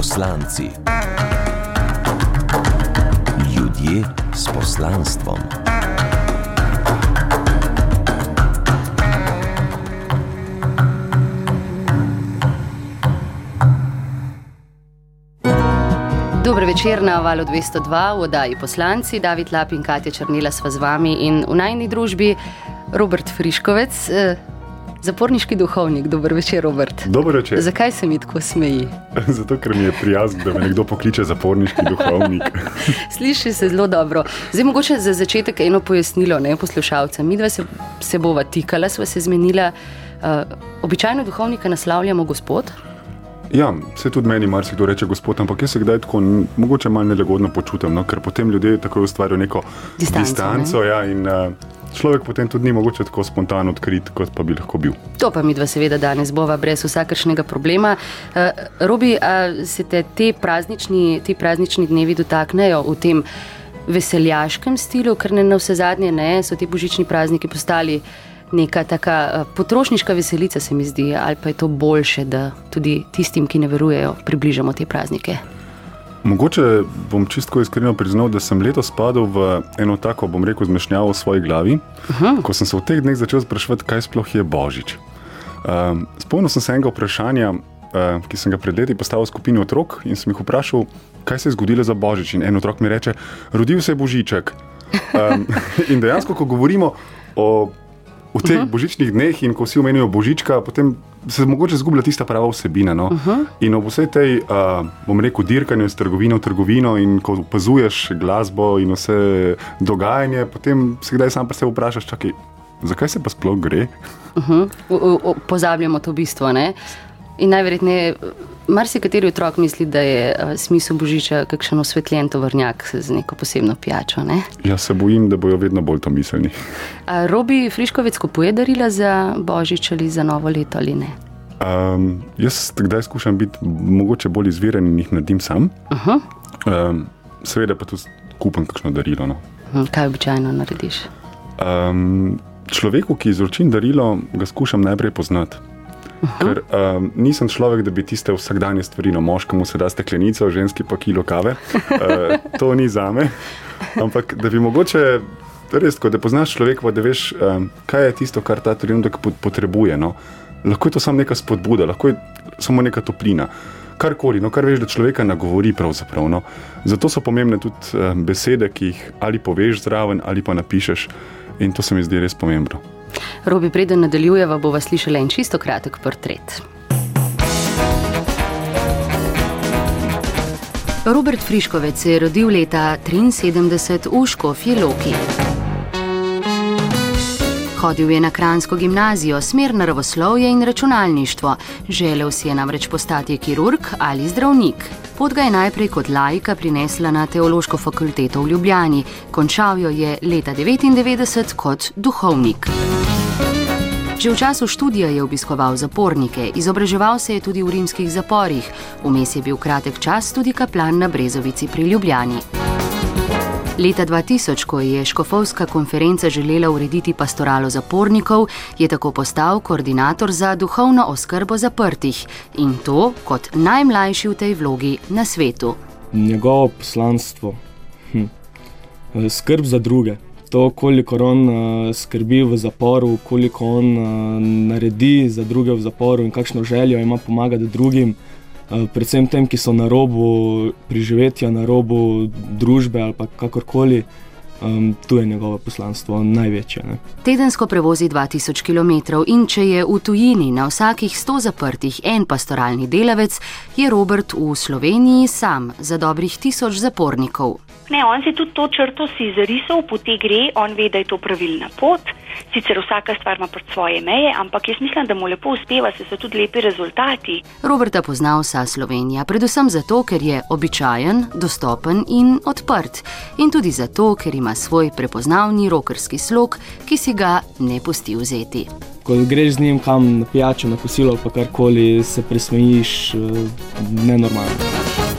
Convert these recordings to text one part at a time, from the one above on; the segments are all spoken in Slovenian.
poslanci. Ljudje s poslanstvom. Dobro večer na valu 202 v oddaji poslanci. David Lap in Katja Črnila sva z vami in v najni družbi Robert Friškovec, eh, zaporniški duhovnik. Dobro večer, Robert. Dobro večer. Zakaj se mi tako smeji? Zato, ker mi je prijazno, da me nekdo pokliče zaporniški duhovnik. Sliši se zelo dobro. Zdaj, mogoče za začetek eno pojasnilo ne, poslušalcem. Mi dva se, se bova tikala, sva se zmenila. Uh, običajno duhovnika naslavljamo gospod. Ja, se tudi meni marsikdo reče gospod, ampak jaz se kdaj tako mogoče malo nelagodno počutim, no? ker potem ljudje tako ustvarijo neko Distanco, distanco ja, in uh, človek potem tudi ni mogoče tako spontano odkrit, kot pa bi lahko bil. To pa mi dva seveda danes bova brez vsakršnega problema. Uh, Robi, a se te te praznični, ti praznični dnevi dotaknejo v tem veseljaškem stilu, ker ne na vse zadnje ne, so ti božični prazniki postali neka taka uh, potrošniška veselica, se mi zdi, ali pa je to boljše, da tudi tistim, ki ne verujejo, približamo te praznike. Mogoče bom čisto iskreno priznal, da sem letos padel v eno tako, bom rekel, zmešnjavo v svoji glavi, uh -huh. ko sem se v teh dneh začel spraševati, kaj sploh je božič. Um, spomnil sem se enega vprašanja, uh, ki sem ga pred leti postavil skupini otrok in sem jih vprašal, kaj se je zgodilo za božič. In en otrok mi reče: Rodil se je božiček. Um, in dejansko, ko govorimo o v teh uh -huh. božičnih dneh in ko vsi omenijo božička, potem se mogoče zgublja tista prava vsebina. No? Uh -huh. In ob vsej tej, uh, bom rekel, dirkanju iz trgovine v trgovino in ko opazuješ glasbo in vse dogajanje, potem se kdaj sam pa se vprašaš, čakaj, zakaj se pa sploh gre? Uh -huh. Pozabljamo to bistvo. Ne? In najverjetneje, marsikateri otrok misli, da je uh, smisel božiča kakšen osvetljen tovrnjak z neko posebno pijačo. Ne? Jaz se bojim, da bojo vedno bolj to miselni. A Robi Friškovec kupuje darila za božič ali za novo leto ali ne? Um, jaz kdaj skušam biti mogoče bolj izviren in jih naredim sam. Uh -huh. um, seveda pa tudi kupim kakšno darilo. No. Hm, Kaj običajno narediš? Um, človeku, ki izročim darilo, ga skušam najprej poznati. -huh. Ker um, nisem človek, da bi tiste vsakdanje stvari, no, moškemu se da steklenico, ženski pa kilo kave. Uh, to ni za me. Ampak da bi mogoče res, ko da poznaš človeka, da veš, um, kaj je tisto, kar ta trenutek pot- potrebuje. No. Lahko je to samo neka spodbuda, lahko je samo neka toplina. Karkoli, no, kar veš, da človeka nagovori. pravzaprav, No. Zato so pomembne tudi um, besede, ki jih ali poveš zraven, ali pa napišeš. In to se mi zdi res pomembno. Robi, preden nadaljujeva, bova slišala en čisto kratek portret. Robert Friškovec se je rodil leta 1973 v Škofji Loki. Hodil je na Kransko gimnazijo, smer naravoslovje in računalništvo. Želel si je namreč postati kirurg ali zdravnik. Pot ga je najprej kot laika prinesla na Teološko fakulteto v Ljubljani, končal jo je leta 1999 kot duhovnik. Že v času študija je obiskoval zapornike, izobraževal se je tudi v rimskih zaporih, vmes je bil kratek čas tudi kaplan na Brezovici pri Ljubljani. Leta 2000, ko je Škofovska konferenca želela urediti pastoralo zapornikov, je tako postal koordinator za duhovno oskrbo zaprtih in to kot najmlajši v tej vlogi na svetu. njegovo poslanstvo, hm. eh, skrb za druge. To, koliko on uh, skrbi v zaporu, koliko on uh, naredi za druge v zaporu in kakšno željo ima pomagati drugim, uh, predvsem tem, ki so na robu preživetja, na robu družbe ali kakorkoli, um, tu je njegovo poslanstvo največje. Ne. Tedensko prevozi 2000 km in če je v tujini na vsakih 100 zaprtih en pastoralni delavec, je Robert v Sloveniji sam za dobrih tisoč zapornikov. Ne, on si tudi to črto si zarisal, po te gre, on ve, da je to pravilna pot. Sicer vsaka stvar ima pred svoje meje, ampak jaz mislim, da mu lepo uspeva, se so tudi lepi rezultati. Roberta pozna vsa Slovenija, predvsem zato, ker je običajen, dostopen in odprt, in tudi zato, ker ima svoj prepoznavni rokerski slog, ki si ga ne pusti vzeti. Ko greš z njim kam na pijačo, na kosilo, pa karkoli, se presmejiš, uh, nenormalno.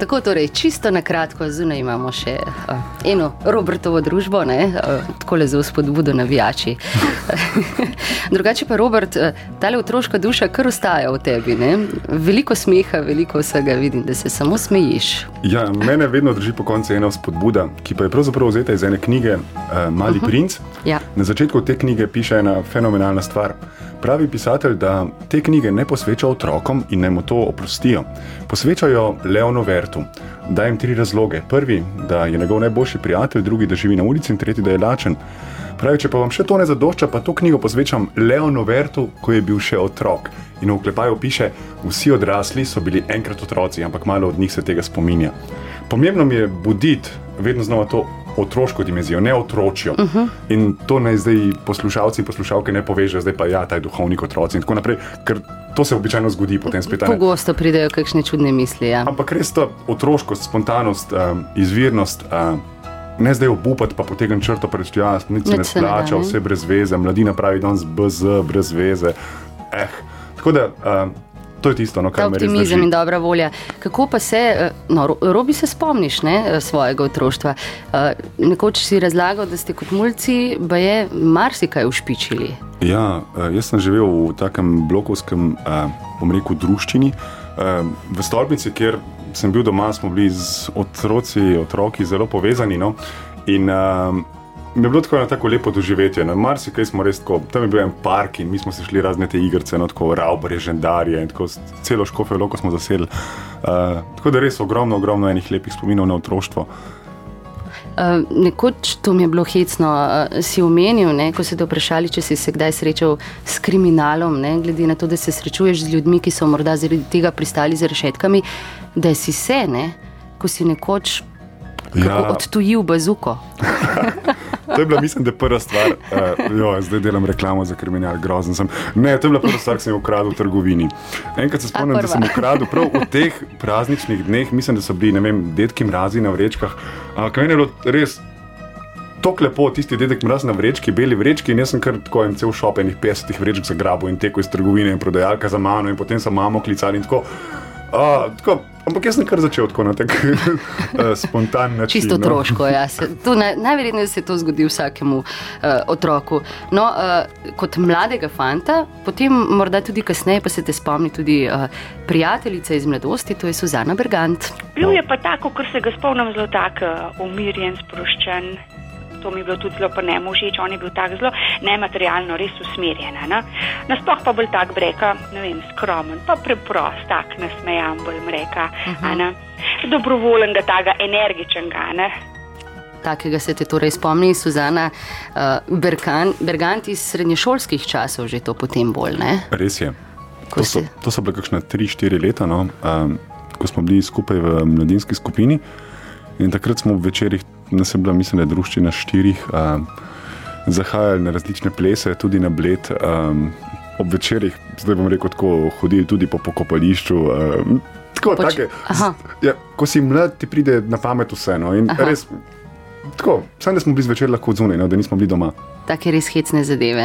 Tako torej, čisto na kratko, zunaj imamo še uh, eno Robertovo družbo, ne, uh, tako le za spodbudo navijači. Drugače pa, Robert, eh, ta otroška duša kar ostaja v tebi. Ne? Veliko smeha, veliko vsega vidim, da se samo smejiš. Ja, mene vedno drži po koncu ena spodbuda, ki pa je pravzaprav vzeta iz ene knjige uh, Mali uh -huh. princ. Ja. Na začetku te knjige piše ena fenomenalna stvar. Pravi pisatelj, da te knjige ne posveča otrokom in naj mu to oprostijo. Posvečajo Leonu Vertu. Dajem tri razloge. Prvi, da je njegov najboljši prijatelj, drugi, da živi na ulici in tretji, da je lačen. Pravi, če pa vam še to ne zadošča, pa to knjigo posvečam Leonu Vertu, ko je bil še otrok. In v klepaju piše, vsi odrasli so bili enkrat otroci, ampak malo od njih se tega spominja. Pomembno mi je buditi vedno znova to otroško dimenzijo, ne otročijo. Uh -huh. In to naj zdaj poslušalci in poslušalke ne povežejo, zdaj pa ja, ta je duhovnik otroci in tako naprej, ker to se običajno zgodi potem spet. Pogosto pridejo kakšne čudne misli. Ja. Ampak res ta otroškost, spontanost, um, izvirnost. Um, Ne zdaj obupati, pa potegnem črto pred čas, nič se ne splača, vse brez veze, mladina pravi danes BZ, brez veze. Eh. Tako da um, To je tisto, no, kar me res. Optimizem in dobra volja. Kako pa se, eh, no, robi se spomniš ne, eh, svojega otroštva? Nekoč si razlagal, da ste kot mulci, pa je marsikaj ušpičili. Ja, jaz sem živel v takem blokovskem, bom rekel, druščini. V stolpnici, kjer sem bil doma, smo bili z otroci, otroki zelo povezani. No? In mi je bilo tako, tako lepo doživeti. Na marsikaj smo res tako, tam je bil en park in mi smo se šli razne te igrice, no, tako raubre, žendarje in tako celo škofe, loko smo zasedli. Uh, tako da res ogromno, ogromno enih lepih spominov na otroštvo. Uh, nekoč to mi je bilo hecno, uh, si omenil, ne, ko si te vprašali, če si se kdaj srečal s kriminalom, ne, glede na to, da se srečuješ z ljudmi, ki so morda zaradi tega pristali za rešetkami, da si se, ne, ko si nekoč ja. odtujil bazuko. To je bila, mislim, da prva stvar. Uh, jo, zdaj delam reklamo za kriminal, grozen sem. Ne, to je bila prva stvar, ki sem jo ukradel v trgovini. Enkrat se spomnim, da sem ukradel prav v teh prazničnih dneh, mislim, da so bili, ne vem, detki mrazi na vrečkah. Uh, kaj je bilo res? Tako lepo, tisti dedek mraz na vrečki, beli vrečki, in jaz sem kar tako en cel šop, enih 50 vrečk za grabo in teko iz trgovine in prodajalka za mano, in potem sem mamo klicali in tako. Uh, tako Ampak jaz sem kar začel tako na tak uh, spontan način. Čisto no. otroško, ja. Naj, najverjetneje se to zgodi vsakemu uh, otroku. No, uh, kot mladega fanta, potem morda tudi kasneje, pa se te spomni tudi uh, prijateljica iz mladosti, to je Suzana Bergant. Bil je pa tako, ker se ga spomnim zelo tak uh, umirjen, sproščen to mi je bilo tudi zelo pa ne všeč, on je bil tako zelo nematerialno, res usmerjen. Ne? Nasploh pa bolj tak breka, ne vem, skromen, pa preprost, tak nasmejan bolj mreka, uh -huh. dobrovolnega, tako energičnega. Takega se te torej spomni, Suzana uh, Berkan, Bergant iz srednješolskih časov, že to potem bolj. Ne? Res je. To so, to so bile kakšne 3-4 leta, no? um, ko smo bili skupaj v mladinski skupini. In takrat smo v večerjih nas je bila, mislim, da je družščina štirih, um, zahajali na različne plese, tudi na bled. Um, ob večerjih, zdaj bom rekel, tako hodili tudi po pokopališču. Um, tako, Poč take, ja, ko si mlad, ti pride na pamet vse. No, res, tako, samo da smo bili zvečer lahko zunaj, no, da nismo bili doma. Take res hecne zadeve.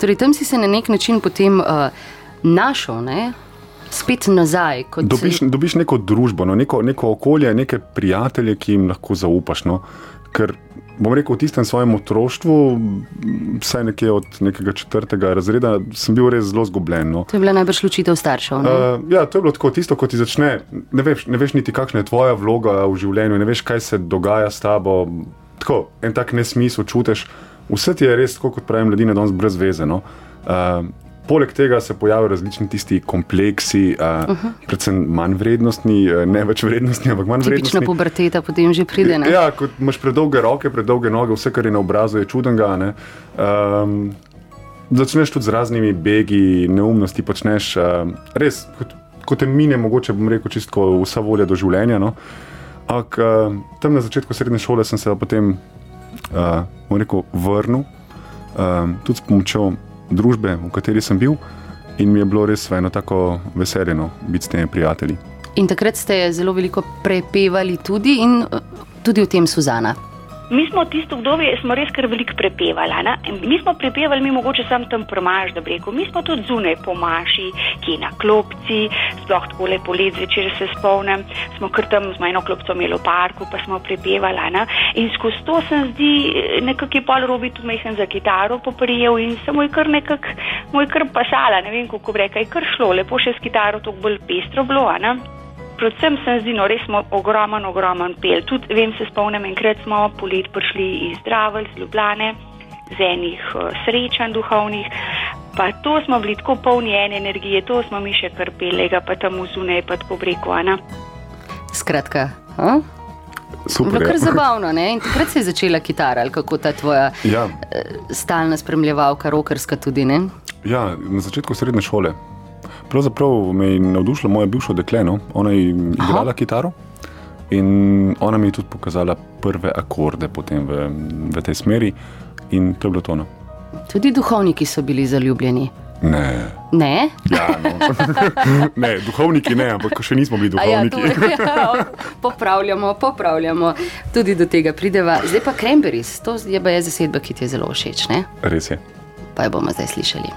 Torej, tam si se na nek način potem uh, našel. Ne? Spet nazaj. Dobiš, si... dobiš neko družbo, no, neko, neko okolje, neke prijatelje, ki jim lahko zaupaš. No. Ker bom rekel, v tistem svojem otroštvu, vsaj nekje od nekega četrtega razreda, sem bil res zelo zgubljen. No. To je bila najbrž ločitev staršev. Uh, ja, to je bilo tako, tisto, ko ti začne, ne veš, ne veš niti, kakšna je tvoja vloga v življenju, ne veš, kaj se dogaja s tabo. Tako, en tak nesmisel čutiš. Vse ti je res, kot pravim, mladina, danes brez veze. No. Uh, Poleg tega se pojavljajo različni tisti kompleksi, uh, uh -huh. predvsem manj vrednostni, ne več vrednostni, ampak manj vrednostni. Tipična puberteta potem že pride. Ne? Ja, kot imaš predolge roke, predolge noge, vse, kar je na obrazu, je čudenga. Um, začneš tudi z raznimi begi, neumnosti, počneš uh, res, kot, kot te mine, mogoče bom rekel, čisto vsa volja do življenja. No? Ampak uh, tam na začetku srednje šole sem se potem uh, rekel, vrnil, uh, tudi s pomočjo družbe, v kateri sem bil, in mi je bilo res eno tako veseljeno biti s temi prijatelji. In takrat ste zelo veliko prepevali tudi, in tudi o tem Suzana. Mi smo tisto obdobje, smo res kar veliko prepevali. Mi smo prepevali, mi mogoče sam tam promaž, da bi rekel, mi smo tudi zunaj po maši, ki je na klopci, sploh tako lepo let zvečer se spomnim, smo kar tam z eno klopco imeli v parku, pa smo prepevali. Ne? In skozi to sem zdi, nekako je pol robi tu mehen za kitaro poprijel in se mu je kar nekako, mu je kar pasala, ne vem kako bi rekel, je kar šlo, lepo še s kitaro, to bolj pestro bilo. Ne? Predvsem se zdi, no res smo ogromen, ogromen pel. Tudi vem, se spomnim, enkrat smo polet prišli iz Dravelj, z Ljubljane, z enih uh, srečanj duhovnih. Pa to smo bili tako polni ene energije, to smo mi še kar pelega, pa tam zunaj, pa tako breko, Ana. Skratka, a? Super. bilo ja. kar zabavno. Ne? In takrat se je začela kitara, ali kako ta tvoja Ja, eh, stalna spremljevalka, rokerska tudi. Ne? ja, na začetku srednje šole. Pravzaprav me je navdušilo moje bivše dekle, no? ona je igrala kitaro in ona mi je tudi pokazala prve akorde potem v, v tej smeri in to je bilo tono. Tudi duhovniki so bili zaljubljeni. Ne. Ne? Ja, no. ne, duhovniki ne, ampak še nismo bili A Ja, duhovniki. to, ja, popravljamo, popravljamo. Tudi do tega prideva. Zdaj pa Cranberries, to je pa je zasedba, ki ti je zelo všeč, ne? Res je. pa jo bomo zdaj slišali.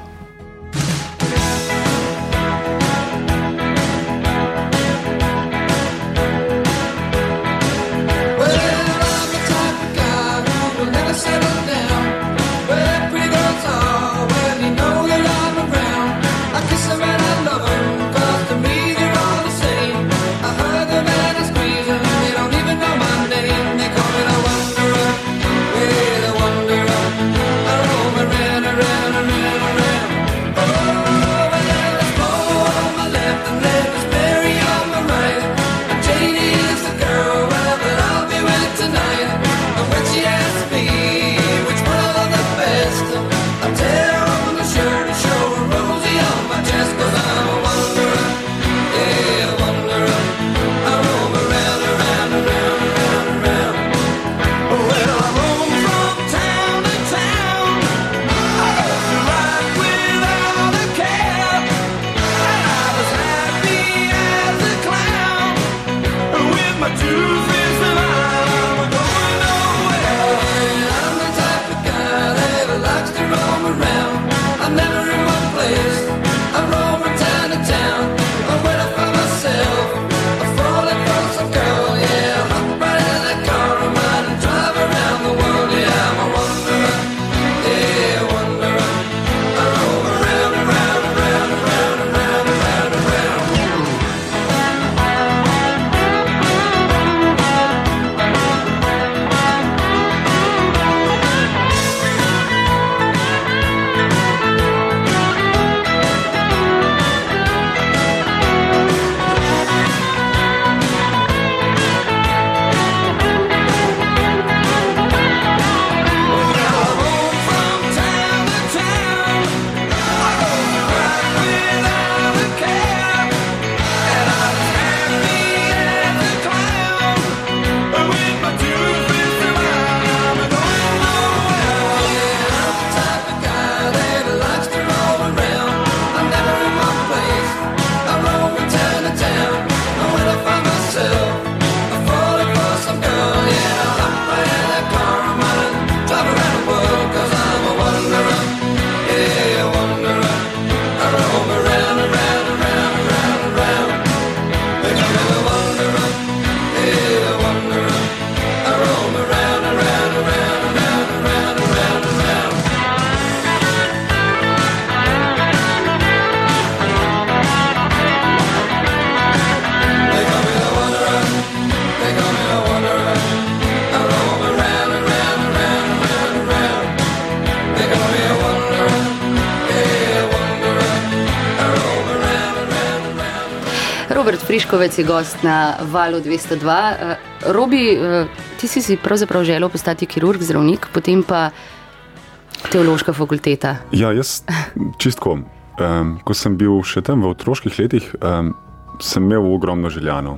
Friškovec je gost na valu 202. Eh, Robi, eh, ti si si pravzaprav želel postati kirurg, zdravnik, potem pa teološka fakulteta. Ja, jaz čistko. Um, ko sem bil še tam v otroških letih, um, sem imel ogromno željano.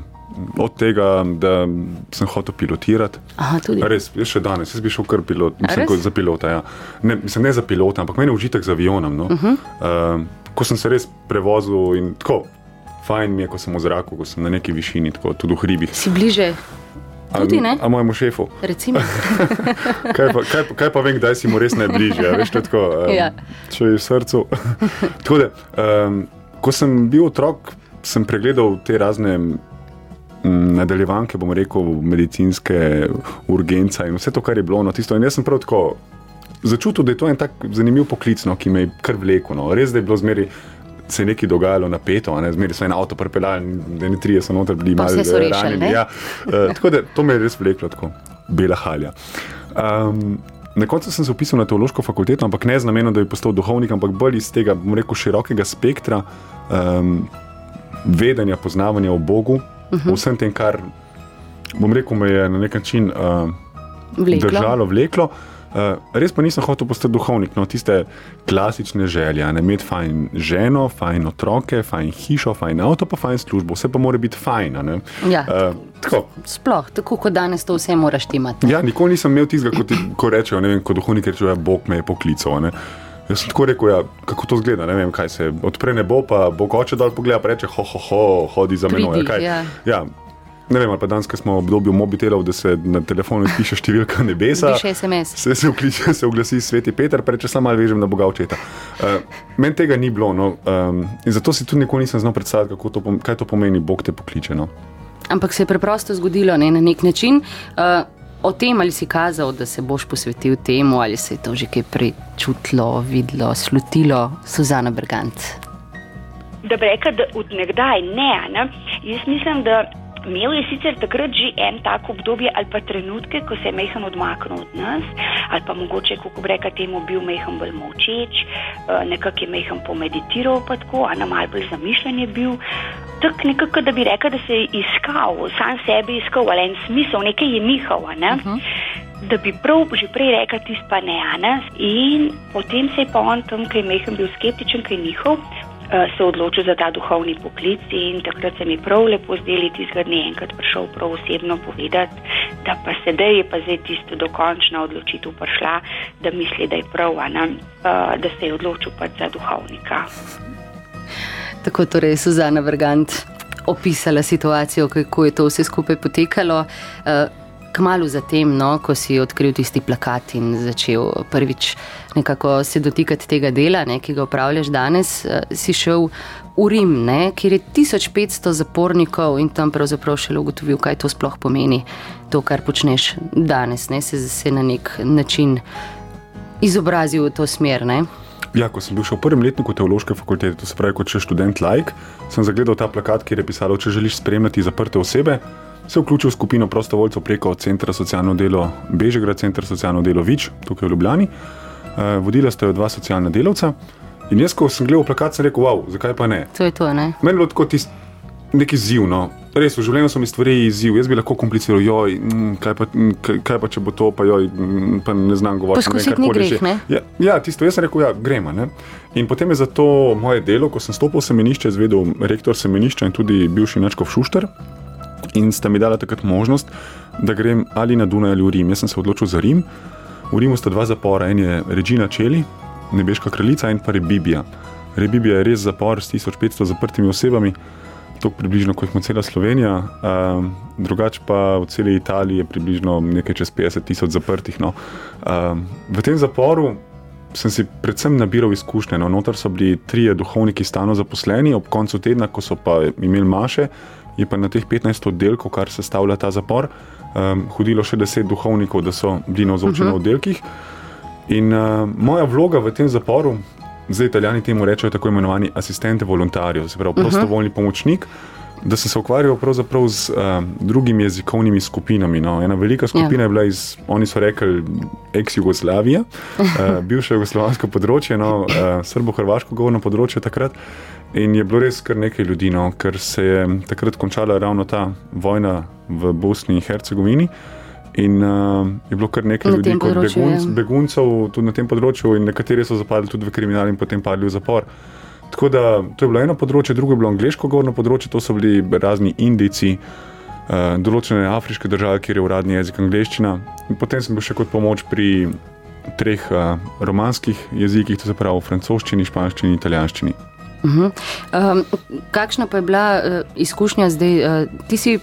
Od tega, da sem hotel pilotirati. Aha, tudi. Res, še danes, jaz bi šel kar pilot, mislim, kot za pilota. Ja. Ne, mislim, ne za pilota, ampak meni je užitek z avionom. No. Uh -huh. um, ko sem se res prevozil in tako, fajn mi je, ko sem v zraku, ko sem na neki višini, tako tudi v hribih. Si bliže, tudi ne? A, a mojemu šefu. recimo. Kaj pa, kaj, kaj pa vem, kdaj si mu res najbližje, veš, to tako, um, Ja. če je v srcu. tako da, um, ko sem bil otrok, sem pregledal te razne mm, nadaljevanke, bom rekel, medicinske urgence in vse to, kar je bilo. No, tisto. In jaz sem prav tako začutil, da je to en tak zanimiv poklic, no, ki me je kar vlekel. No. Res, da je bilo zmeri. Se je nekaj dogajalo na peto, zmeraj so en avto pripeljali, da ne trije so noter bili malo ranjeni. Ja, uh, tako da to me je res vleklo, tako bela halja. Um, na koncu sem se upisal na teološko fakulteto, ampak ne z namenom, da bi postal duhovnik, ampak bolj iz tega, bom rekel, širokega spektra um, vedenja, poznavanja o Bogu, uh -huh. vsem tem, kar, bom rekel, me je na nek način uh, Vleklo. držalo, vleklo. Uh, res pa nisem hotel postati duhovnik, no, tiste klasične želje, ne imeti fajn ženo, fajn otroke, fajn hišo, fajn avto, pa fajn službo, vse pa mora biti fajn. Ja, Uh, tako. Sploh, tako kot danes to vse moraš imati. Ja, nikoli nisem imel tistega, kot, ko rečejo, ne vem, kot duhovnik rečejo, ja, Bog me je poklical. Ne. Jaz sem tako rekel, ja, kako to zgleda, ne vem, kaj se odpre nebo, pa Bog oče dol pogleda, pa reče, ho, ho, ho, hodi za menoj. Ja. ja. Ne vem, ali pa danes, ko smo v obdobju mobitelov, da se na telefonu piše številka nebesa. Piše SMS. Se, se, vkliče, se oglasi sveti Peter, reče, samo malo vežem na Boga očeta. Uh, Meni tega ni bilo, no, um, in zato si tudi nikoli nisem znal predstavljati, kako to, pom- kaj to pomeni, Bog te pokliče. No. Ampak se je preprosto zgodilo ne, na nek način. Uh, o tem, ali si kazal, da se boš posvetil temu, ali se je to že kaj prečutilo, videlo, slutilo, Suzana Brgant. da bi rekel, da odnegdaj ne, a ne. Jaz mislim, da imel je sicer takrat že en tak obdobje ali pa trenutke, ko se je mehen odmaknil od nas, ali pa mogoče, kako bi rekel, temu bil mehen bolj močeč, eh, nekako je mehen pomeditiral, pa tako, a na mal bolj zamišljen je bil. Tako nekako, da bi rekel, da se je iskal, sam sebe iskal, ali en smisel, nekaj je nihal, ne. Uh -huh. Da bi prav že prej rekel, tisto pa ne, ne. In potem se je pa on tam, ki je mehen bil skeptičen, ki je njihov, se odločil za ta duhovni poklic in takrat se mi prav lepo zdeli tistega dne enkrat prišel prav osebno povedati, da pa sedaj je pa zdaj tisto dokončna odločitev prišla, da misli, da je prav, ne, eh, da se je odločil pač za duhovnika. Tako torej je Suzana Brgant opisala situacijo, kako je to vse skupaj potekalo. Eh, Kmalu zatem, no, ko si odkril tisti plakat in začel prvič nekako se dotikati tega dela, ne, ki ga upravljaš danes, eh, si šel v Rim, ne, kjer je 1500 zapornikov in tam pravzaprav šele ugotovil, kaj to sploh pomeni, to, kar počneš danes, ne, se, se na nek način izobrazil v to smer. Ne. Ja, ko sem bil še v prvem letniku teološke fakultete, to se pravi kot še študent laik, sem zagledal ta plakat, kjer je pisalo: Če želiš spremljati zaprte osebe, se vključi v skupino prostovoljcev preko Centra socialno delo Bežigrad, Centra socialno delo Vič, tukaj v Ljubljani. Eh, Vodila sta jo dva socialna delavca. In jaz, ko sem gledal plakat, sem rekel: Wow, zakaj pa ne? To je to, ne. Meni je bilo tako tisti neki izziv. No. Res, v življenju so mi stvari izziv. Jaz bi lahko kompliciral, joj, mm, kaj, pa, mm, kaj, pa če bo to, pa joj, mm, pa ne znam govoriti. Poskusiti ni greh, ne? Ja, ja, tisto, jaz sem rekel, ja, gremo. Ne? In potem je za to moje delo, ko sem stopil v semenišče, izvedel rektor semenišča in tudi bivši načkov Šušter. In sta mi dala takrat možnost, da grem ali na Dunaj ali v Rim. Jaz sem se odločil za Rim. V Rimu sta dva zapora, en je Regina Čeli, nebeška kraljica, in pa Rebibija. Rebibija je res zapor s 1500 zaprtimi osebami, tako približno kot ima cela Slovenija, um, drugače pa v celi Italiji je približno nekaj čez 50 tisoč zaprtih. No. Um, v tem zaporu sem si predvsem nabiral izkušnje. No. Notar so bili trije duhovniki stalno zaposleni, ob koncu tedna, ko so pa imeli maše, je pa na teh 15 oddelkov, kar sestavlja ta zapor, um, hodilo še 10 duhovnikov, da so bili navzočeni uh -huh. na oddelkih. In uh, moja vloga v tem zaporu, zdaj italijani temu rečejo tako imenovani asistente volontarjev, se pravi prostovoljni pomočnik, da sem se ukvarjal pravzaprav z uh, drugimi jezikovnimi skupinami. No. Ena velika skupina Ja. je bila iz, oni so rekli, ex-Jugoslavije, uh, bivše jugoslovansko področje, no, uh, srbo-hrvaško govorno področje takrat. In je bilo res kar nekaj ljudi, no, ker se je takrat končala ravno ta vojna v Bosni in Hercegovini. In uh, je bilo kar nekaj Na ljudi kot begunc, ja. beguncev tudi na tem področju, in nekateri so zapadli tudi v kriminal in potem padli v zapor. Tako da to je bilo eno področje, drugo je bilo angliško govorno področje, to so bili razni Indijci, uh, določene afriške države, kjer je uradni jezik angliščina. In potem sem bil še kot pomoč pri treh uh, romanskih jezikih, to se pravi francoščini, španščini in italijanščini. Um, kakšna pa je bila uh, izkušnja zdaj? Uh, ti si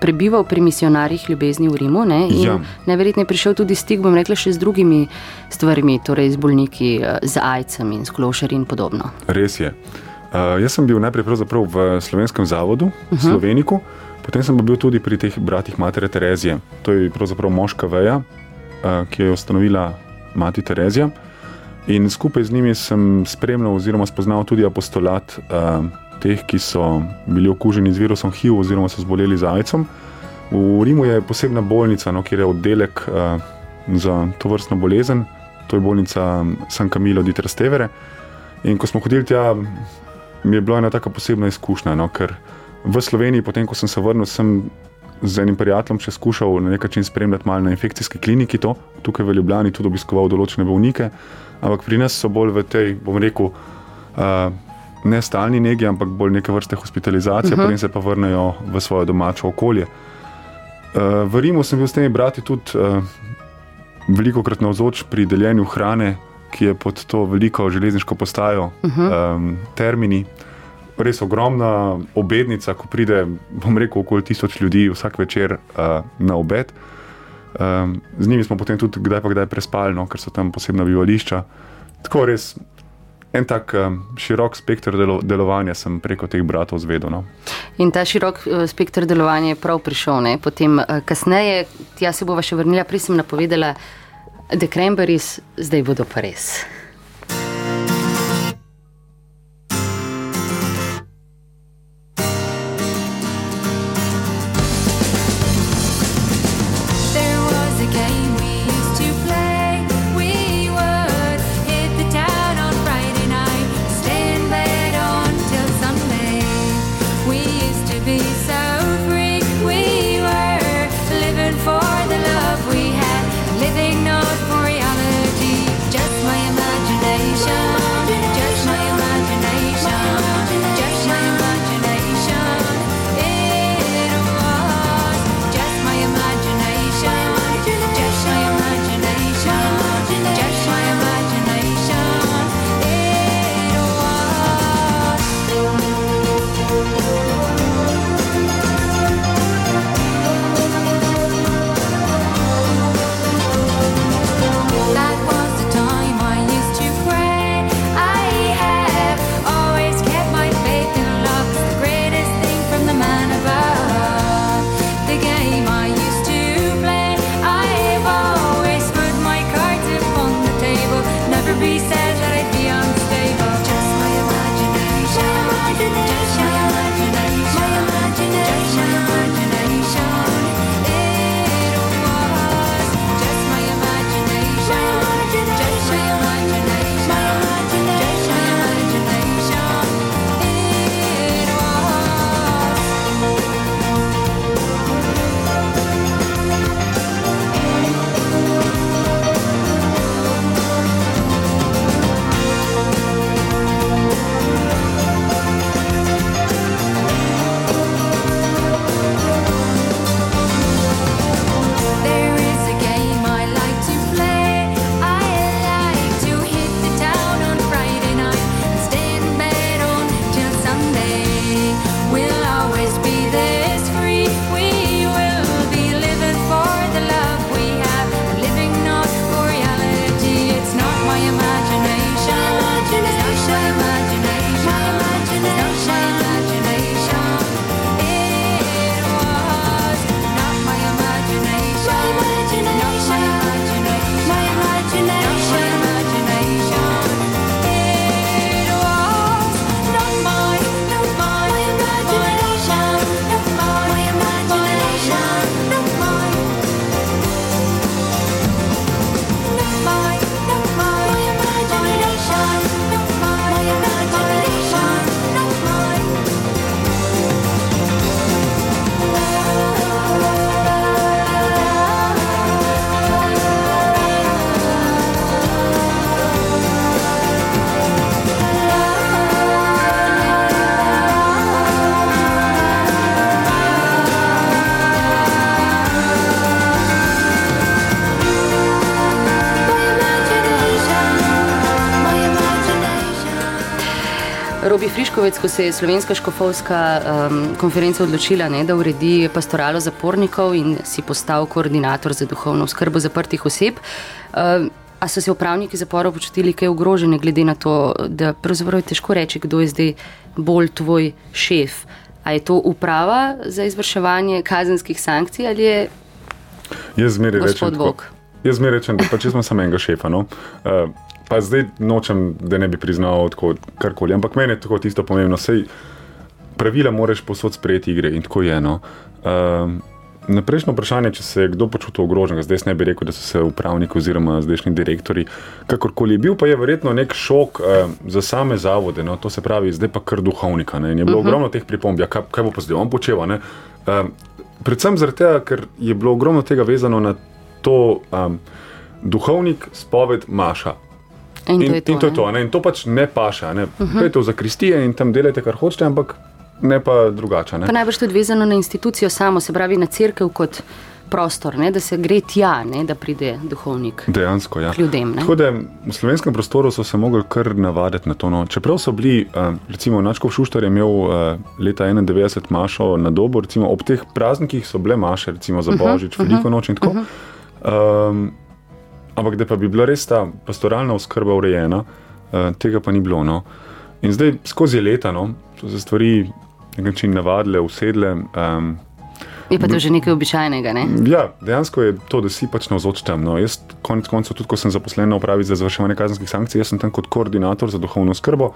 prebival pri misionarjih ljubezni v Rimu ne? in Ja. najverjetneje prišel tudi stik, bom rekla, še z drugimi stvarmi, torej z bolniki, uh, z ajcem in s klošarji in podobno. Res je. Uh, jaz sem bil najprej v slovenskem zavodu, uh -huh. Sloveniku, potem sem bil tudi pri teh bratih Matere Terezije. To je pravzaprav moška veja, uh, ki jo je ustanovila Mati Terezija. In skupaj z njimi sem spremljal oziroma spoznal tudi apostolat uh, teh, ki so bili okuženi z virusom HIV oziroma so zboleli za AIDS-om. V Rimu je posebna bolnica, no, kjer je oddelek uh, za to vrstno bolezen, to je bolnica San Camilo di Trastevere. In ko smo hodili tja, mi je bila ena tako posebna izkušnja, no, ker v Sloveniji, potem ko sem se vrnil, sem z enim prijateljem še skušal na nek način spremljati malo na infekcijski kliniki, to, tukaj v Ljubljani tudi obiskoval določene bolnike, ampak pri nas so bolj v tej, bom rekel, uh, ne stalni negi, ampak bolj neke vrste hospitalizacije, uh -huh. potem se pa vrnejo v svoje domače okolje. Uh, v Rimu sem bil s temi brati tudi uh, veliko krat navzoč pri deljenju hrane, ki je pod to veliko železniško postajo, uh -huh. um, termini. Res ogromna obednica, ko pride, bom rekel, okoli tisoč ljudi vsak večer uh, na obed. Um, z njimi smo potem tudi kdaj pa kdaj prespali, no, ker so tam posebna bivališča. Tako res en tak um, širok spektr delo, delovanja sem preko teh bratov zvedel. No. In ta širok uh, spektr delovanja je prav prišel. Ne? Potem, uh, kasneje, tja se bova še vrnila, prej sem napovedala. The Cranberries, zdaj bodo pa res. Friškovec, ko se je slovenska škofovska um, konferenca odločila, ne, da uredi pastoralo zapornikov in si postal koordinator za duhovno skrbo zaprtih oseb. Um, A so se upravniki zaporov počutili kaj ogrožene, glede na to, da pravzaprav je težko reči, kdo je zdaj bolj tvoj šef? A je to uprava za izvrševanje kazenskih sankcij ali je Jaz zmeraj rečem, tako- jaz zmeraj rečem, da pač imam samo enega šefa. No? Uh, pa zdaj nočem, da ne bi priznal tako karkoli, ampak meni je tako tisto pomembno. Sej, pravila moraš posod sprejeti igre in tako je. No? Uh, na prejšnjo vprašanje, če se je kdo počutil ogroženega, zdaj ne bi rekel, da so se upravniki oziroma zdajšnji direktori, kakorkoli bil, pa je verjetno nek šok uh, za same zavode, no? to se pravi, zdaj pa kar duhovnika. Ne? In je bilo uh -huh. ogromno teh pripomb, ja, kaj, kaj bo pa zdaj on počel. a ne? Uh, predvsem zaradi tega, ker je bilo ogromno tega vezano na to, um, duhovnik, spoved, maša. In, In, to je to. in to, je ne? to ne? in to pač ne paša. Ne? Uh -huh. Pejte v zakristije in tam delajte, kar hočete, ampak ne pa drugače. Ne? Pa najbrž tudi vezano na institucijo samo, se pravi na crkv kot prostor, ne? da se gre tja, ne? da pride duhovnik. Dejansko, ja. Ljudem, ne? Tako da v slovenskem prostoru so se mogli kar navaditi na to. No. Čeprav so bili, uh, recimo, Načkov Šuštar je imel uh, leta 91 mašo na dobo, recimo ob teh praznikih so bile maše, recimo za Božič, veliko noč in tako. Um, ampak da pa bi bila res ta pastoralna oskrba urejena, uh, tega pa ni bilo. No. In zdaj skozi leta no, so se stvari na nek način navadile, usedle. Um, Je pa to že nekaj običajnega. Ne? Ja, dejansko je to, da si pač navzoč tam. No. Jaz, konec koncev, tudi ko sem zaposlen na upravi za izvrševanje kazenskih sankcij, jaz sem tam kot koordinator za duhovno skrbo.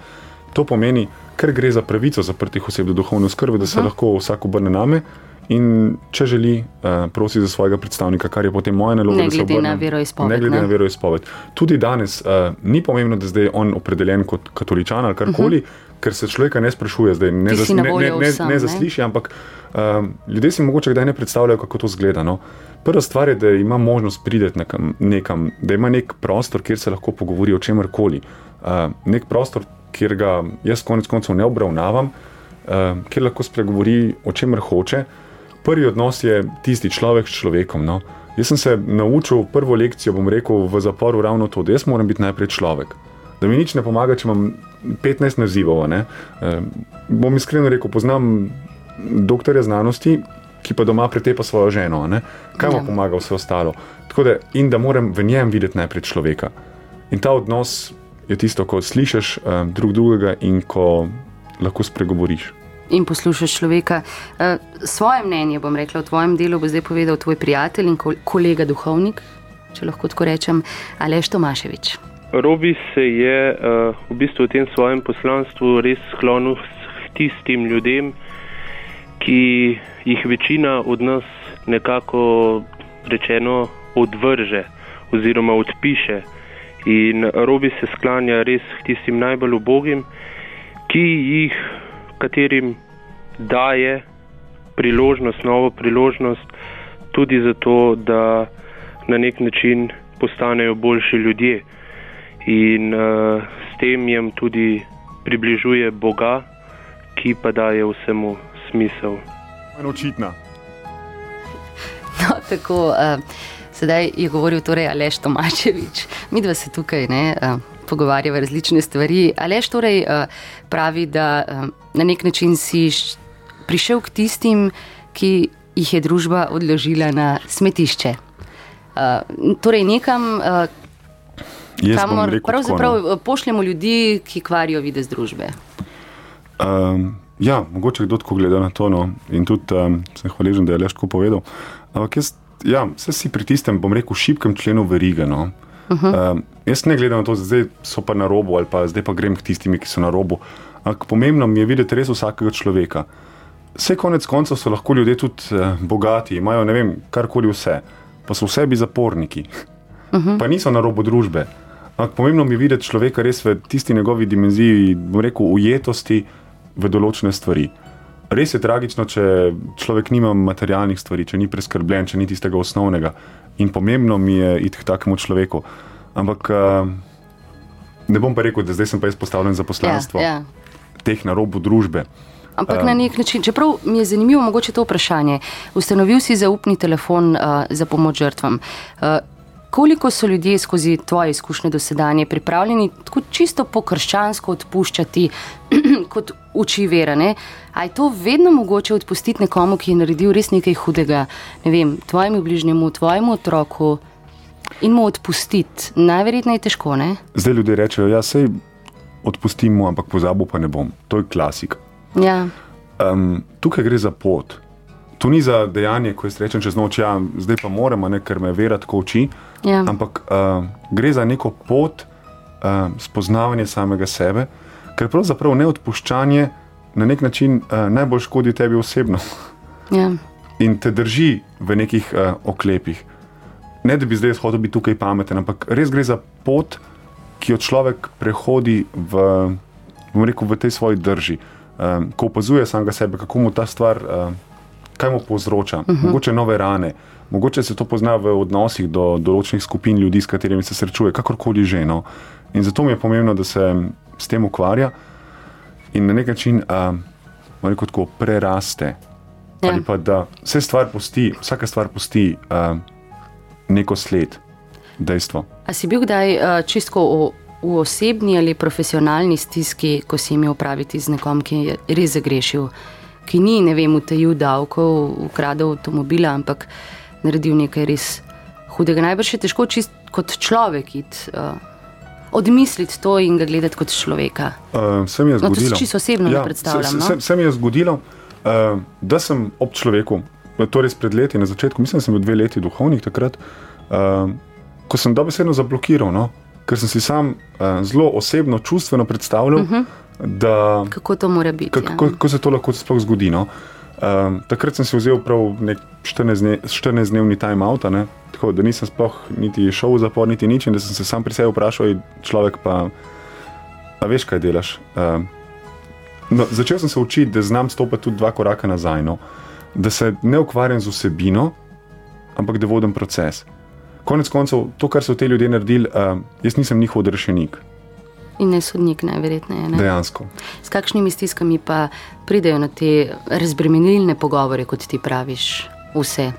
To pomeni, ker gre za pravico zaprtih oseb do duhovne skrbe, da se uh -huh. lahko vsak obrne name. In če želi, uh, prosi za svojega predstavnika, kar je potem moja naloga, Ne glede na obrnem. veroizpoved, Ne glede ne? na veroizpoved. Tudi danes uh, ni pomembno, da je zdaj on opredeljen kot katoličan ali karkoli, uh -huh. ker se človeka ne sprašuje, zdaj, ne, zas, na ne, ne, ne, vsem, ne zasliši, ampak um, ljudje si mogoče kdaj ne predstavljajo, kako to zgleda. No? Prva stvar je, da ima možnost priti nekam, nekam, da ima nek prostor, kjer se lahko pogovori o čemer koli. Uh, nek prostor, kjer ga jaz konec koncev ne obravnavam, uh, kjer lahko spregovori o čemer hoče. Prvi odnos je tisti človek s človekom. No? Jaz sem se naučil prvo lekcijo, bom rekel, v zaporu ravno to, da jaz moram biti najprej človek. Da mi nič ne pomaga, če imam 15 nazivov. ne. E, bom iskreno rekel, poznam doktorja znanosti, ki pa doma pretepa svojo ženo. ne. Kaj mu Ja. pomaga vse ostalo? Tako da, in da moram v njem videti najprej človeka. In ta odnos je tisto, ko slišiš uh, drug drugega in ko lahko spregovoriš. In poslušaš človeka. Uh, svoje mnenje bom rekla o tvojem delu, bo zdaj povedal tvoj prijatelj in kol kolega duhovnik, če lahko tako rečem, Aleš Tomaševič. Robi se je uh, v bistvu v tem svojem poslanstvu res sklonil k tistim ljudem, ki jih večina od nas nekako rečeno odvrže oziroma odpiše. In Robi se sklanja res k tistim najbolj ubogim, ki jih, katerim daje priložnost, novo priložnost, tudi zato, da na nek način postanejo boljši ljudje in uh, s tem jim tudi približuje Boga, ki pa daje vsemu smisel. Očitna. No, tako, uh, sedaj je govoril torej Aleš Tomačevič. Mi dva se tukaj ne, uh, pogovarjava različne stvari. Aleš torej uh, pravi, da uh, na nek način si prišel k tistim, ki jih je družba odložila na smetišče. Uh, torej nekam, kamor pravzaprav tako, no. pošljemo ljudi, ki kvarijo videz družbe. Um, ja, mogoče kdo tako gleda na to. No. In tudi um, sem hvaležen, da je Leško povedal. Ampak jaz, ja, vse si pri tistem, bom rekel, šibkem členu verige. No. Uh -huh. um, jaz ne gledam na to, da zdaj so pa na robu ali pa zdaj pa grem k tistim, ki so na robu. Ampak pomembno mi je videti res vsakega človeka. Vse konec koncev so lahko ljudje tudi uh, bogati, imajo ne vem, karkoli vse, pa so v sebi zaporniki, uh -huh. pa niso na robu družbe. Ampak pomembno mi je videti človeka res v tisti njegovi dimenziji, bom rekel, ujetosti v določene stvari. Res je tragično, če človek nima materialnih stvari, če ni preskrbljen, če ni tistega osnovnega. In pomembno mi je iti k takemu človeku. Ampak uh, ne bom pa rekel, da zdaj sem pa jaz postavljen za poslanstvo Ja, ja. teh na robu družbe. Ampak na nek način, čeprav mi je zanimivo mogoče to vprašanje, ustanovil si zaupni telefon uh, za pomoč žrtvam. Uh, koliko so ljudje skozi tvoje izkušnje dosedanje pripravljeni tako čisto po krščansko odpuščati, kot uči vera? Ne? A je to vedno mogoče odpustiti nekomu, ki je naredil res nekaj hudega, ne vem, tvojemu bližnjemu, tvojemu otroku? In mu odpustiti, najverjetneje je težko, ne? Zdaj ljudje rečejo, ja, sej odpustim mu, ampak pozabil pa ne bom. To je klasika. Ja. Um, tukaj gre za pot. Tu ni za dejanje, ko jaz rečem čez noč, ja, zdaj pa moramo, ne, ker me vera tako uči. Ja. Ampak uh, gre za neko pot uh, spoznavanja samega sebe, ker pravzaprav neodpuščanje na nek način uh, najbolj škodi tebi osebno Ja. in te drži v nekih uh, oklepih. Ne da bi zdaj hodil biti tukaj pameten, ampak res gre za pot, ki jo človek prehodi v, bom rekel, v tej svoji drži. Um, ko opazuje samega sebe, kako mu ta stvar, uh, kaj mu povzroča, uh -huh. mogoče nove rane, mogoče se to pozna v odnosih do določenih skupin ljudi, s katerimi se srečuje, kakorkoli že. No. In zato mi je pomembno, da se s tem ukvarja in na nek način uh, rekel, tako, preraste. Ja. Ali pa da vse stvar pusti, vsaka stvar pusti uh, neko sled, dejstvo. A si bil kdaj uh, čisto v, v osebni ali profesionalni stiski, ko si imel opraviti z nekom, ki je res zagrešil, ki ni, ne vem, utajil davkov, ukradel avtomobila, ampak naredil nekaj res hudega. Najbrž je težko čist kot človek iti. Uh, Odmisliti to in ga gledati kot človeka. Uh, se mi je No, to zgodilo. čisto osebno ne predstavljam, Se, no. se, se mi je zgodilo, uh, da sem ob človeku, to res pred leti, na začetku, mislim, da sem bil dve leti duhovnik takrat, uh, ko sem dobesedno zablokiral, no? ker sem si sam uh, zelo osebno, čustveno predstavljal, uh -huh. Da Kako to mora biti? kako, ja. kako se to lahko sploh zgodi. No? Um, takrat sem si vzel prav nek 14-dnevni time out, ne? tako da nisem sploh niti šel v zapor, niti nič, in da sem se sam pri sebi vprašal, "Ej, človek pa, a veš, kaj delaš. Um, no, začel sem se učiti, da znam stopiti tudi dva koraka nazaj, no? da se ne ukvarjam z vsebino, ampak da vodim proces. Konec koncev, to, kar so te ljudje naredili, uh, jaz nisem njihov odrešenik, In ne sodnik, najverjetneje. Ne? dejansko. S kakšnimi stiskami pa pridejo na te razbremenilne pogovore, kot ti praviš, vse?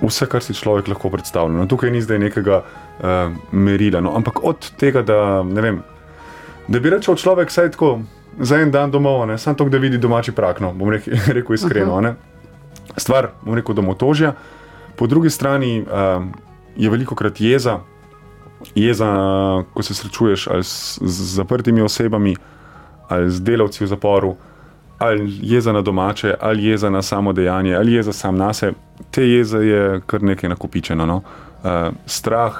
vse, kar si človek lahko predstavlja. No, tukaj ni zdaj nekega uh, merila, no, ampak od tega, da, vem, da bi rekel človek, saj tako za en dan domov, ne, samo to, da vidi domači prak, no, bom rekel, rekel iskreno. ne. Stvar, bom rekel, domotožja. Po drugi strani uh, je veliko krat jeza, jeza, ko se srečuješ ali s, z zaprtimi osebami, ali z delavci v zaporu, ali jeza na domače, ali jeza na samo dejanje, ali jeza sam na sebe. Te jeze je kar nekaj nakopičeno. No? Uh, strah,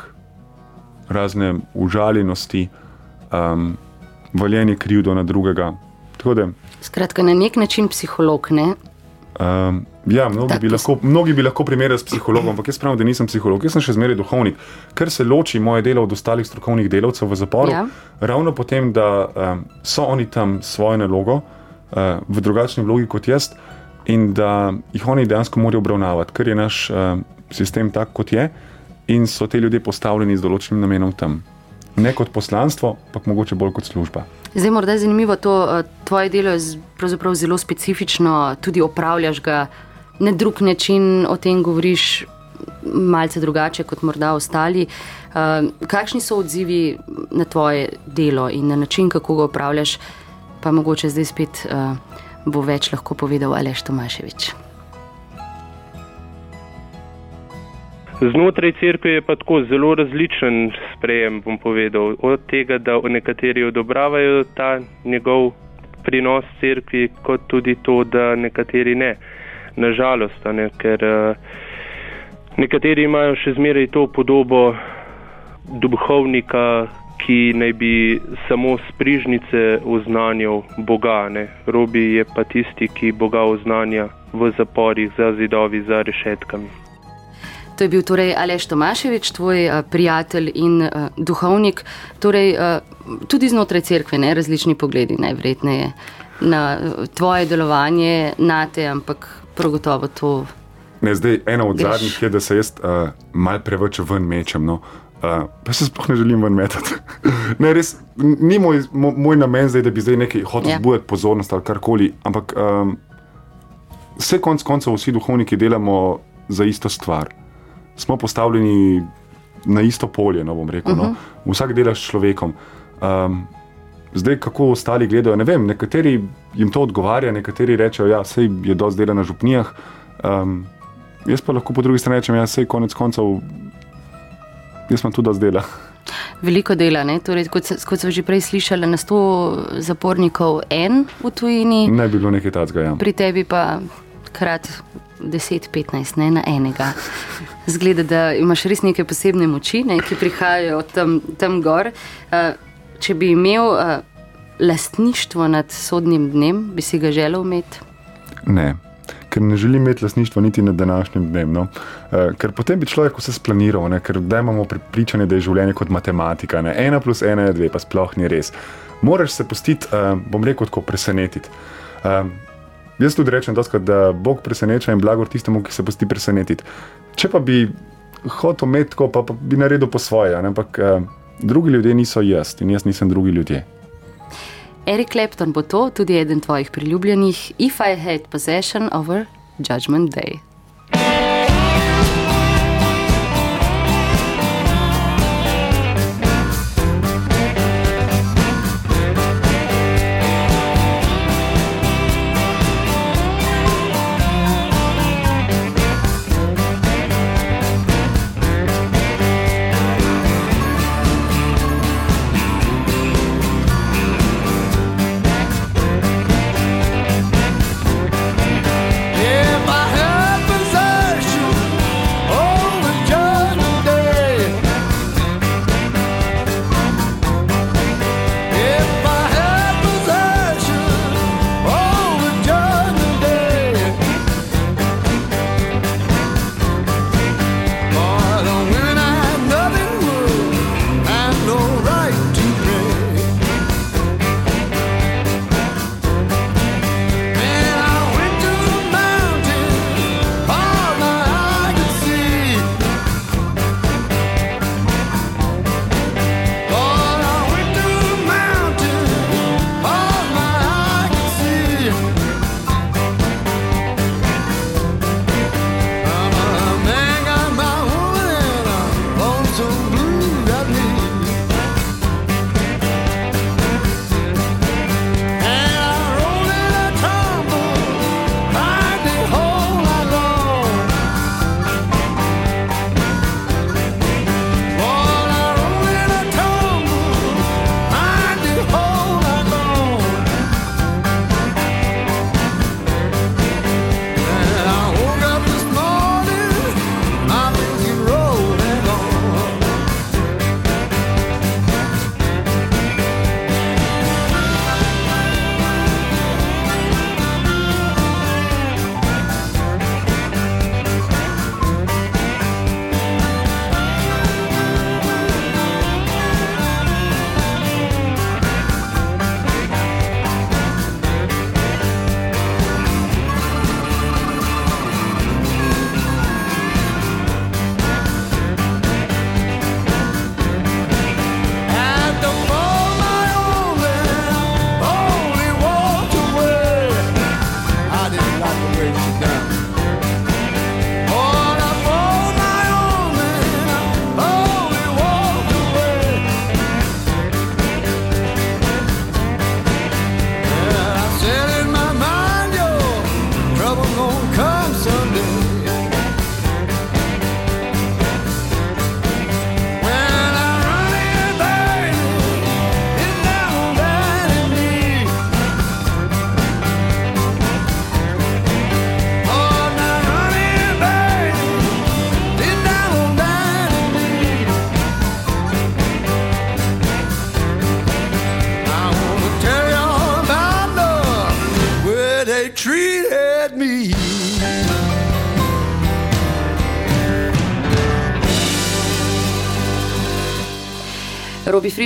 razne užaljenosti, um, valjenje krivdo na drugega. Tako da, Skratka, na nek način psiholog, ne? Um, ja, mnogi, Tak, bi lahko, mnogi bi lahko primerjali s psihologom, ampak jaz pravim, da nisem psiholog, jaz sem še zmeraj duhovnik. Ker se loči moje delo od ostalih strokovnih delavcev v zaporu, Ja. ravno potem, da um, so oni tam svojo nalogo, uh, v drugačni vlogi kot jaz, in da jih oni dejansko morajo obravnavati, ker je naš uh, sistem tak, kot je, in so te ljudje postavljeni z določenim namenom tam. Ne kot poslanstvo, pa mogoče bolj kot služba. Zdaj, morda je zanimivo to, eh, tvoje delo je pravzaprav zelo specifično, tudi opravljaš ga na drug način, o tem govoriš malce drugače kot morda ostali. Eh, Kakšni so odzivi na tvoje delo in na način, kako ga opravljaš, pa mogoče zdaj spet eh, bo več lahko povedal Aleš Tomaševič. Znotraj cerkve je pa tako zelo različen sprejem, bom povedal. Od tega, da nekateri odobravajo ta njegov prinos cerkvi, kot tudi to, da nekateri ne. Nažalost, ne, ker uh, nekateri imajo še zmeraj to podobo duhovnika, ki naj bi samo z prižnice oznanjal Boga. Ne. Robi je pa tisti, ki Boga oznanja v zaporih, za zidovi, za rešetkami. To je bil torej Aleš Tomaševič, tvoj uh, prijatelj in uh, duhovnik. Torej, uh, tudi znotraj cerkve, ne različni pogledi, najverjetneje na tvoje delovanje, na te, ampak prav gotovo to. Ne, zdaj, ena od Greš. zadnjih je, da se jaz uh, mal preveč ven mečem. No. Uh, pa se sploh ne želim ven metati. ne, res, ni moj, mo- moj namen zdaj, da bi zdaj nekaj hotel Ja. zbuditi pozornost ali karkoli, ampak um, vse konc koncev vsi duhovniki delamo za isto stvar. Smo postavljeni na isto polje, no bom rekel. Uh -huh. no. Vsak dela s človekom. Um, Zdaj, kako ostali gledajo, ne vem, nekateri jim to odgovarja, nekateri rečejo, da ja, je dosti dela na župnijah. Um, jaz pa lahko po drugi strani rečem, da ja, je konec koncev jaz imam tudi dosti dela. Veliko dela, ne? torej, kot, kot smo že prej slišali, na 100 zapornikov en v tujini, Ne bi bilo nekaj takega. Ja. pri tebi pa krat 10-15, ne na enega. Zgleda, da imaš res neke posebne moči, ne, ki prihajajo od tam, tam gor. Uh, če bi imel uh, lastništvo nad sodnim dnem, bi si ga želel imeti. Ne. Ker ne želim imeti lasništva niti nad današnjim dnem. No? Uh, ker potem bi človek vse splaniral, ne? ker da imamo pripričanje, da je življenje kot matematika. Ne? Ena plus ena je dve, pa sploh ni res. Moraš se pustiti, uh, bom rekel, tako presenetiti. Uh, jaz tudi rečem, doskrat, da Bog preseneča in blagor tistemu, ki se pusti presenetiti. Če pa bi hotel imeti tako, pa, pa bi naredil po svoje, ampak uh, drugi ljudje niso jaz in jaz nisem drugi ljudje. Eric Clapton bo to, tudi eden tvojih priljubljenih, If I Had Possession over Judgment Day.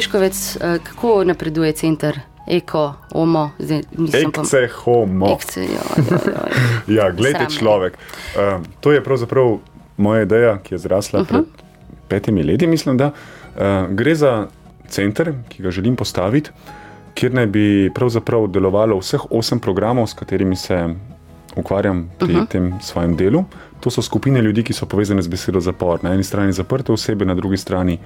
Robi Friškovec, eh, kako napreduje center Eko, Omo, zdaj nisem pa. Ekce homo. Ekce, jo, jo, jo. Ja, gledajte, Sram me. človek. Uh, to je pravzaprav moja ideja, ki je zrasla uh -huh. pred petimi leti, mislim. Da. Uh, gre za center, ki ga želim postaviti, kjer naj bi pravzaprav delovalo vseh osem programov, s katerimi se ukvarjam pri uh -huh. tem svojem delu. To so skupine ljudi, ki so povezane z besedo zapor. Na eni strani zaprte osebe, na drugi strani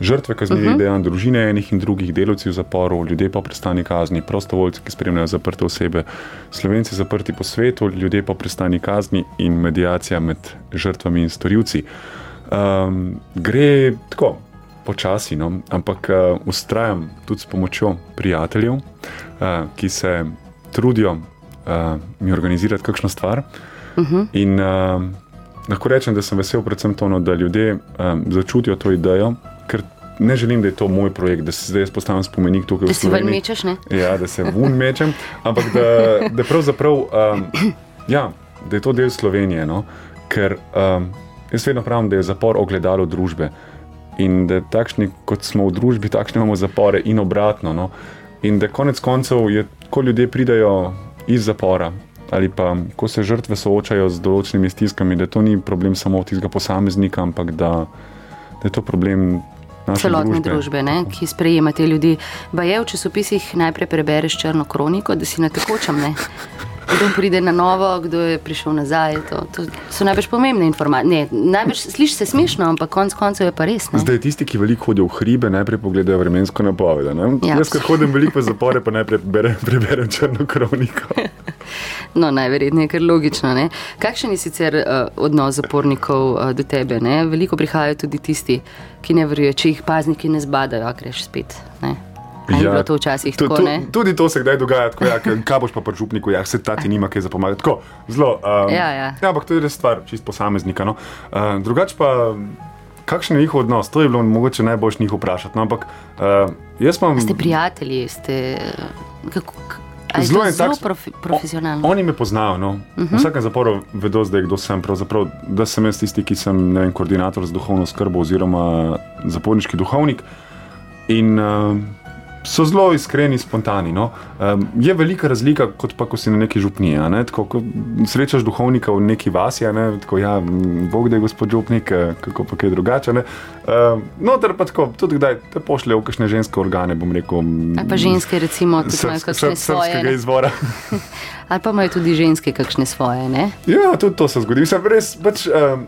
žrtve kaznivih uh -huh. dejanj, družine enih in drugih, delavci v zaporu, ljudje po prestani kazni, prostovoljci, ki spremljajo zaprte osebe, slovenci zaprti po svetu, ljudje po prestani kazni in medijacija med žrtvami in storilci. Um, gre tako počasi, no? ampak uh, ustrajam tudi s pomočjo prijateljev, uh, ki se trudijo uh, mi organizirati kakšno stvar. Uh -huh. In uh, lahko rečem, da sem vesel predvsem to, no, da ljudje um, začutijo to idejo, ker ne želim, da je to moj projekt, da se zdaj jaz postavim spomenik tukaj Da v si ven Sloveniji. mečeš, ne? Ja, da se vun mečem, ampak da, da pravzaprav um, ja, da je to del Slovenije. No? Ker um, jaz vedno pravim, da je zapor ogledalo družbe. In da takšni, kot smo v družbi, takšne imamo zapore in obratno. No? In da konec koncev, je, ko ljudje pridejo iz zapora. Ali pa, ko se žrtve soočajo z določenimi stiskami, da to ni problem samo tistega posameznika, ampak da, da je to problem celotne družbe. družbe, ne, ki sprejema te ljudi. Pa je v časopisih najprej prebereš črno kroniko, da si na tekočem. Kdo pride na novo, kdo je prišel nazaj. To, to so najbolj pomembne informacije. Slišiš se smešno, ampak konec koncev je pa res. Ne. Zdaj, tisti, ki veliko hodijo v hribe, najprej pogledajo vremensko napoved. Ja. Jaz, ker hodim veliko v zapore, pa najprej berem, preberem črno kroniko. No, najverjetneje, ker logično. Ne? Kakšen je sicer uh, odnos zapornikov uh, do tebe? Ne? Veliko prihajajo tudi tisti, ki ne verjajo, če jih pazniki ne zbadajo, a greš spet. Ne? A je bilo to včasih tu- tako? tu- ne? Tudi to se kdaj dogaja, tako, ja, kaj boš pa pri župniku, ja, se ta ti nima kaj za pomagati. Tako, zelo. Um, Ja, ja. ja, ampak to je res stvar, čist posameznika. No. Uh, drugač pa, kakšen je njihov odnos, to je bilo mogoče najboljš njih vprašati. No, ampak uh, jaz imam. Ste prijatelji, ste. Kako, je Zelo to en zelo tak- profi, profesionalno. Oni me poznajo. No. Uh Mhm. -huh. V vsakem zaporu vedo zdaj, kdo sem. Da sem jaz tisti, ki sem vem, koordinator za duhovno skrbo oziroma zaporniški duhovnik. In uh, so zelo iskreni, spontani. No. Um, je velika razlika, kot pa ko si na neki župniji. Ne? Tako, ko srečaš duhovnika v neki vasi, ne? tako ja, Bog da je gospod župnik, eh, kako pa kaj drugače. ne. Um, Noter pa tako, tudi kdaj te pošlje v kakšne ženske organe, bom rekel. Ali pa ženske, recimo, tudi srbs- kakšne srb- svoje. Ne? izvora. Ali pa imajo tudi ženske kakšne svoje. Ne? Ja, tudi to se zgodi. Mislim, res, pač, um,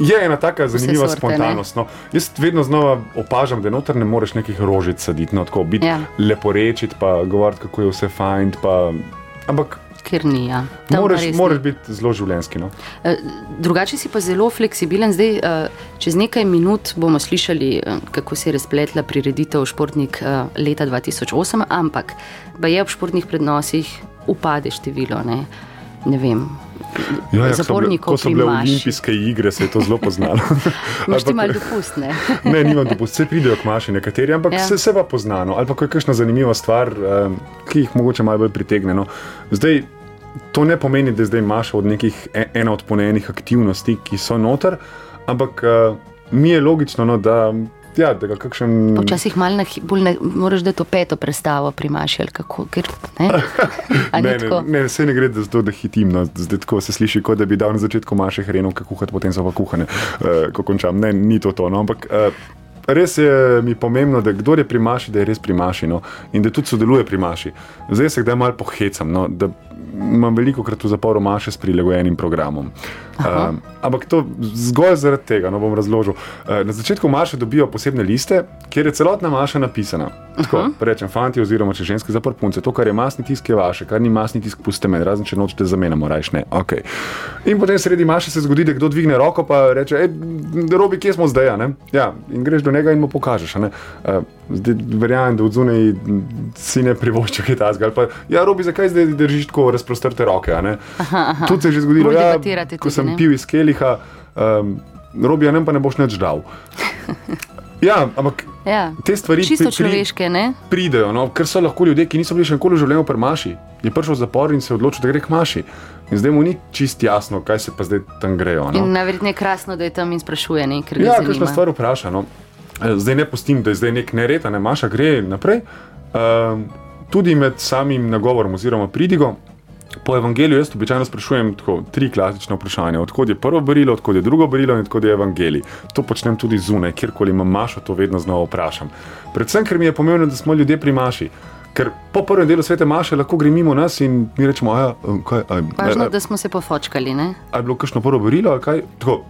je ena taka zanimiva sorte, spontanost. No. Jaz vedno znova opažam, da noter ne moreš nekih rožic saditi, no, tako biti Ja. ja. leporečiti, pa govoriti, kako je vse fajn. Pa, ampak Ker ni. Ja. Moraš, moraš biti zelo življenski. No. Eh, Drugače si pa zelo fleksibilen. Zdaj, eh, čez nekaj minut bomo slišali, eh, kako se je razpletla prireditev Športnik leta 2008, ampak pa je ob športnih prednosih upade število. Ne, ne vem. Ja, ja, zapornikov Ko so bile maši. olimpijske igre, se je to zelo poznalo. Imaš ti Ampak- malo dopust, ne? Ne, nimam dopust, vse pridejo k maši nekateri, ampak Ja. se, se pa poznano. Ali pa ko je kakšna zanimiva stvar, ki jih mogoče malo bolj pritegne. No. Zdaj, to ne pomeni, da je zdaj maša od nekih e- ena od ponejenih aktivnosti, ki so noter, ampak uh, mi je logično, no, da, ja, da ga kakšen. Včasih malo na, bolj ne, moraš da to peto predstavo primaši ali kako. Ker, ne? Ni Ne, tako? ne, ne, se ne gre za to, da hitim. No. Zdaj tako se sliši, kot da bi dal na začetku maše hrenovke kuhati, potem so pa kuhane, uh, ko končam. Ne, ni to to. No. Ampak uh, res je mi pomembno, da kdo je pri maši, da je res pri maši no. in da tudi sodeluje pri maši. Zdaj se kdaj malo pohecam, no, da imam veliko krat v zaporu maše s prilagojenim programom. Uh, ampak to zgolj zaradi tega, no bom razložil. Uh, na začetku maše dobijo posebne liste, kjer je celotna maša napisana. Tako, -huh. rečem, fanti, oziroma če ženske zapor punce, to, kar je masni tisk, je vaše, kar ni masni tisk, puste me, razen če nočete zamenjamo, rajš ne. Okay. In potem sredi maše se zgodi, da kdo dvigne roko in reče: Ej, robi, kje smo zdaj? ne?" Ja, in greš do njega in mu pokažeš. ne. Uh, zdaj verjamem, da od zunaj si ne privoščiš kaj ali pa, Ja, robi, zakaj zdaj držiš tako razprostrte roke? a ne?" Tudi se je že zgodilo, ja, ko sem ne? pil iz keliha, um, robi, a nam pa ne boš nič dal. Ja, ampak Ja. te stvari Čisto pri- človeške, ne? pridejo, no, ker so lahko ljudje, ki niso bili še nikoli v življenju pri maši. Je prišel v zapor in se odločil, da gre k maši. In zdaj mu ni čist jasno, kaj se pa zdaj tam grejo. No. In najverjetneje je krasno, da je tam in sprašuje, ne? ker ga Ja, kakšna stvar vpraša. No. Eh, Zdaj ne pustim, da je zdaj nek nered, a ne maša, gre naprej. Um, tudi med samim nagovorom oziroma pridigo. Po evangeliju jaz običajno sprašujem tako, tri klasične vprašanja. Odkud je prvo berilo, odkud je drugo berilo in odkud je evangelij. To počnem tudi zunaj, kjerkoli imam mašo, to vedno znova vprašam. Predvsem, ker mi je pomembno, da smo ljudje pri maši. Ker po prvem delu svete maše lahko gre mimo nas in mi rečemo, da je Važno, da smo se pofočkali. Ne? ali je bilo kakšno prvo berilo, ali kaj. Tako,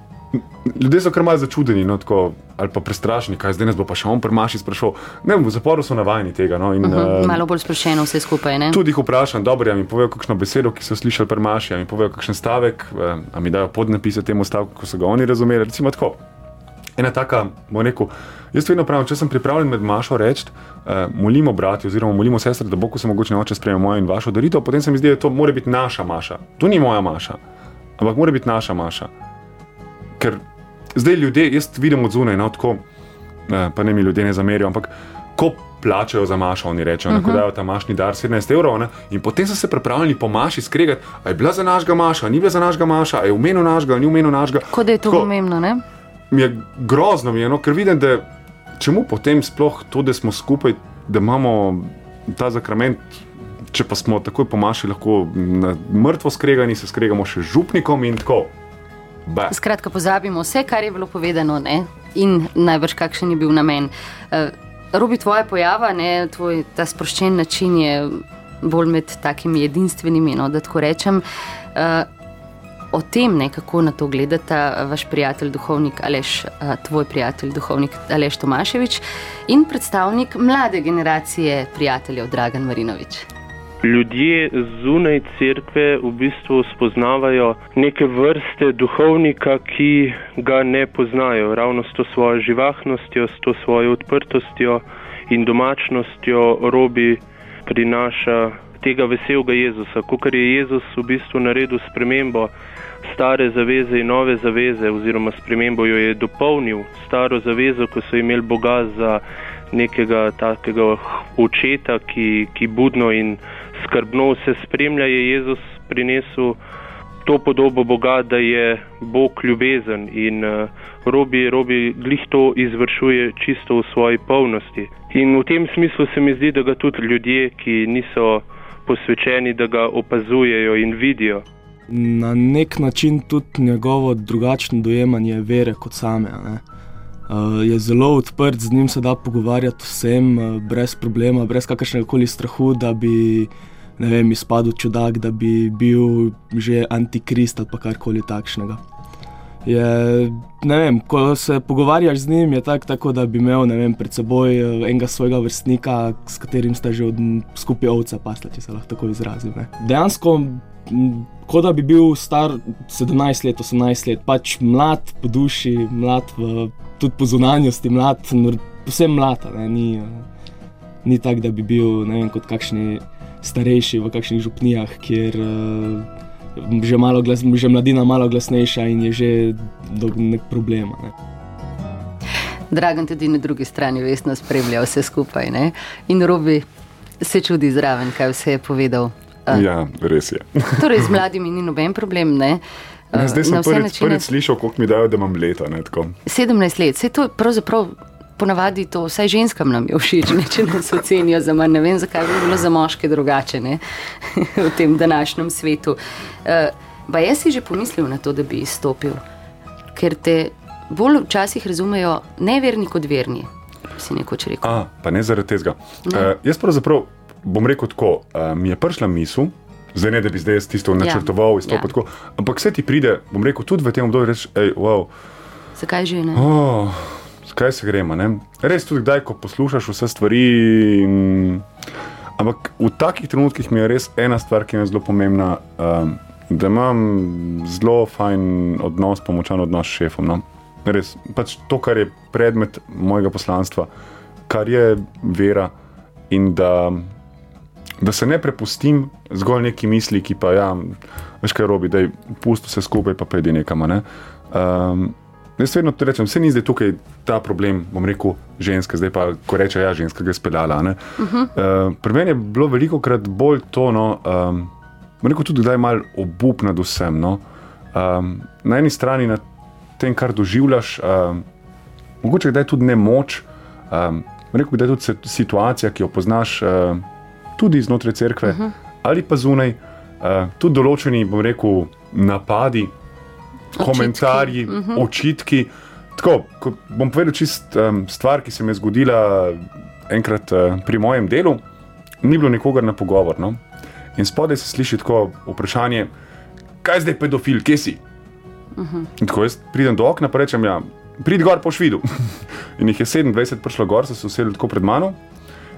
ljudje so kar malce začudeni, no, tako, ali pa prestrašeni, kaj zdaj nas bo pa še on premaši sprašal. Ne, vem, v zaporu so navajeni tega. No, in, Uh -huh. eh, Malo bolj sproščeno vse skupaj. Ne? Tudi jih vprašam, dobro, ja mi povejo kakšno besedo, ki so slišali premaši, ja mi povejo kakšen stavek, eh, a mi dajo podnapise temu stavku, ko so ga oni razumeli. Recimo tako, ena taka, bom rekel, jaz vedno pravim, če sem pripravljen med Mašo reči, uh, molimo brati oziroma molimo sestre, da bo, ko se mogoče oče sprejme mojo in vašo daritev, potem se mi zdi, da to mora biti naša Maša. To ni moja Maša, ampak mora biti naša Maša. Ker zdaj ljudje, jaz vidim od zunaj, no, tako, eh, pa ne mi ljudje ne zamerijo, ampak ko plačajo za mašo, oni rečejo, uh -huh. da dajo ta mašni dar 17 evrov, ne, in potem so se pripravljeni po maši skregati, a je bila za našega maša, ni bila za našega maša, a je v menu našega, a ni v menu našega. Kot da je to Tako, pomembno, ne? Mi je grozno, mi je, no, ker vidim, da čemu potem sploh to, da smo skupaj, da imamo ta zakrament. Če pa smo takoj po maši lahko na mrtvo skregani, se skregamo še z župnikom in tako. Ba. Skratka, pozabimo vse, kar je bilo povedano, ne? in najbrž kakšen je bil namen. Uh, Robi tvoja pojava, ne, tvoj ta sproščen način je bolj med takimi edinstvenimi, no, da tako rečem. Uh, o tem, ne, kako na to gledata vaš prijatelj, duhovnik Aleš, uh, tvoj prijatelj, duhovnik Aleš Tomaševič in predstavnik mlade generacije prijateljev Dragan Marinovič. Ljudje zunaj cerkve v bistvu spoznavajo neke vrste duhovnika, ki ga ne poznajo. Ravno s to svojo živahnostjo, s to svojo odprtostjo in domačnostjo robi prinaša tega veselega Jezusa. Kot je Jezus v bistvu naredil spremembo stare zaveze in nove zaveze, oziroma spremembo jo je dopolnil staro zavezo, ko so imeli Boga za nekega takega očeta, ki, ki budno in skrbno vse spremlja, je Jezus prinesel to podobo Boga, da je Bog ljubezen in uh, robi, robi glih to izvršuje čisto v svoji polnosti. In v tem smislu se mi zdi, da ga tudi ljudje, ki niso posvečeni, da ga opazujejo in vidijo. Na nek način tudi njegovo drugačno dojemanje vere kot same. Ne? Uh, je zelo odprt, z njim se da pogovarjati vsem, uh, brez problema, brez kakršnega koli strahu, da bi vem, izpadel čudak, da bi bil že antikrist ali karkoli takšnega. Je, vem, ko se pogovarjaš z njim, je tak, tako, da bi imel vem, pred seboj eh, enega svojega vrstnika, s katerim sta že od, skupaj ovce pasla, če se lahko tako izrazim. Ne. Dejansko, kot da bi bil star 17 let, 18 let, pač mlad po duši, mlad v, tudi po zunanjosti, mlad, povsem mlad, ni, ni tako, da bi bil ne vem, kot kakšni starejši v kakšnih župnijah, kjer uh, že, malo glas, že mladina malo glasnejša in je že do nek problema. Ne. Dragan tudi na drugi strani vestno spremlja vse skupaj ne? in Robi se čudi zraven, kaj vse je povedal. Uh, Ja, res je. Torej, z mladimi ni noben problem. Ne? Ne, zdaj sem prvič, načine- prvič slišal, koliko mi dajo, da imam leta. Ne, tako. 17 let, vse to pravzaprav. Ponavadi to vsaj ženskam nam je všeč, ne, če nas ocenijo za manj. Ne vem, zakaj bi bilo za moške drugače ne, v tem današnjem svetu. Uh, pa jaz si že pomislil na to, da bi izstopil, ker te bolj včasih razumejo neverni kot verni. Si nekoč rekel. A, pa ne zaradi tega. Uh, jaz pravzaprav bom rekel tako, uh, mi je prišla misel. Zdaj ne, da bi zdaj jaz tisto načrtoval, Ja, izstopil ja. tako. Ampak vse ti pride, bom rekel, tudi v tem obdobju, reči, hej, wow, Zakaj že ne? oh, kaj se gremo. Ne? Res tudi kdaj, ko poslušaš vse stvari. In... Ampak v takih trenutkih mi je res ena stvar, ki je zelo pomembna, um, da imam zelo fajn odnos, pomočan odnos s šefom. No? Res, pač to, kar je predmet mojega poslanstva, kar je vera in da, da se ne prepustim zgolj neki misli, ki pa, ja, veš kaj robi, da je pusto vse skupaj, pa pojdi nekam. Ne? Um, Jaz vedno to rečem, vse ni zdaj tukaj ta problem, bom rekel, ženske, zdaj pa, ko reče, ja, ženska ga je speljala. Uh -huh. uh, pri meni je bilo veliko krat bolj to, no, um, bom rekel, tudi kdaj malo obup nad vsem. No. Um, na eni strani nad tem, kar doživljaš, um, mogoče kdaj tudi ne moč, um, rekel, kdaj tudi se- situacija, ki jo poznaš uh, tudi znotraj cerkve uh -huh. ali pa zunaj, uh, tudi določeni, bom rekel, napadi, komentarji, uh -huh. očitki. Tako, ko bom povedal čist um, stvar, ki se mi je zgodila enkrat uh, pri mojem delu, ni bilo nikogar na pogovor. No? In spodaj se sliši tako vprašanje, kaj zdaj pedofil, kje si? Uh -huh. In tako jaz pridem do okna in rečem, ja, prid gor po švidu. in jih je 27 prišlo gor, so se usedli tako pred mano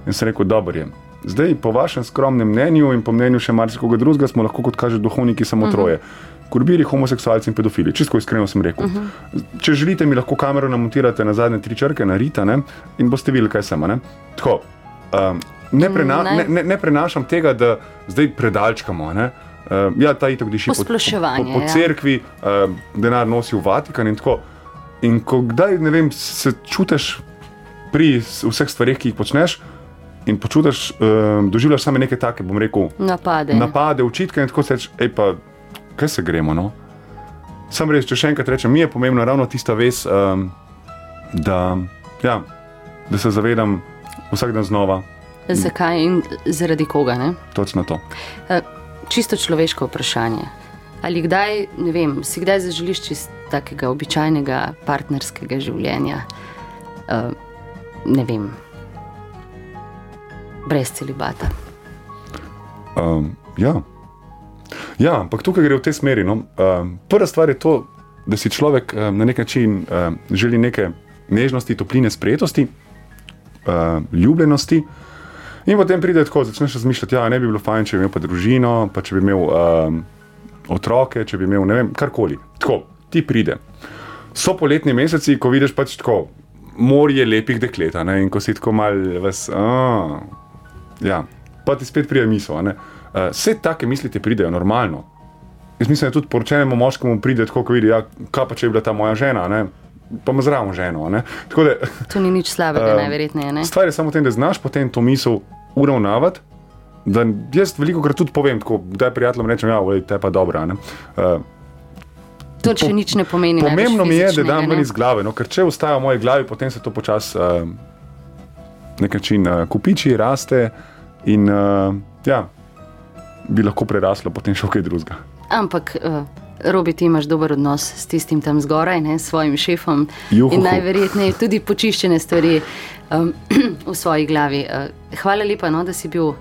in sem rekel, dobro je. Zdaj, po vašem skromnem mnenju in po mnenju še marsikoga drugega, smo lahko, kot kaže duhovniki, samo troje. kurbiri, homoseksualci in pedofili. Čisto iskreno sem rekel. Uh -huh. Če želite, mi lahko kamero namontirate na zadnje tri črke, na rita ne? in boste videli, kaj sem. Ne? Tako, um, ne, prena, Ne. ne, ne, prenašam tega, da zdaj predalčkamo. Ne? Uh, ja, ta itok diši po, po, po, po ja. cerkvi, uh, denar nosi v Vatikan in tako. In ko kdaj, ne vem, se čutiš pri vseh stvareh, ki jih počneš, in počutiš, um, doživljaš same neke take, bom rekel, Napade. napade, očitke in tako se reče, hej pa, kaj se gremo. No? Sam res, če še enkrat rečem, mi je pomembna ravno tista vez, um, da, ja, da se zavedam vsak dan znova, Zakaj in zaradi koga? Ne? točno to. Eh, Čisto človeško vprašanje. Ali kdaj, ne vem, si kdaj zaželiš čist takega običajnega partnerskega življenja? Uh, ne vem, brez celibata. Um, ja. ja, ampak tukaj gre v tej smeri. No. Um, prva stvar je to, da si človek um, na nek način um, želi neke nežnosti, topline, sprejetosti, um, ljubljenosti. In potem pride tako, začneš razmišljati, da ja, ne bi bilo fajn, če bi imel pa družino, pa če bi imel um, otroke, če bi imel ne vem, karkoli. Tako, ti pride. So poletni meseci, ko vidiš pač tako morje lepih deklet, a ne, in ko si tako mal vas. A, ja, pa ti spet pride misel. Uh, vse take misli ti pridejo normalno. Jaz mislim, da tudi poročenemu moškemu pride tako, ko vidi, ja, kaj pa če je bila ta moja žena, ne? pa ima zraven ženo. ne. Tako da To ni nič slabega, Um, najverjetneje. Ne? Stvar je samo v tem, da znaš potem to misel uravnavati. Da jaz veliko krat tudi povem, tako, da je prijateljem rečem, da ja, je pa dobra. a ne. Uh, To še nič ne pomeni. pomembno mi je, da dam ven iz glave, no, ker če ostaja v moji glavi, potem se to počasi uh, nek način uh, kupiči, raste in uh, ja, bi lahko preraslo potem še kaj drugega. Ampak, uh, Robi, ti imaš dober odnos s tistim tam zgoraj, ne, s svojim šefom. Juhuhu. In najverjetneje tudi počiščene stvari um, v svoji glavi. Uh, hvala lepa, no, da si bil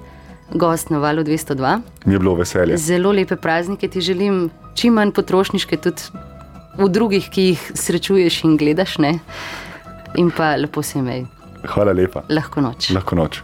gost na valu 202. Mi je bilo veselje. Zelo lepe praznike ti želim, čim manj potrošniške, tudi v drugih, ki jih srečuješ in gledaš. Ne? In pa lepo se imej, Hvala lepa. lahko noč. Lahko noč.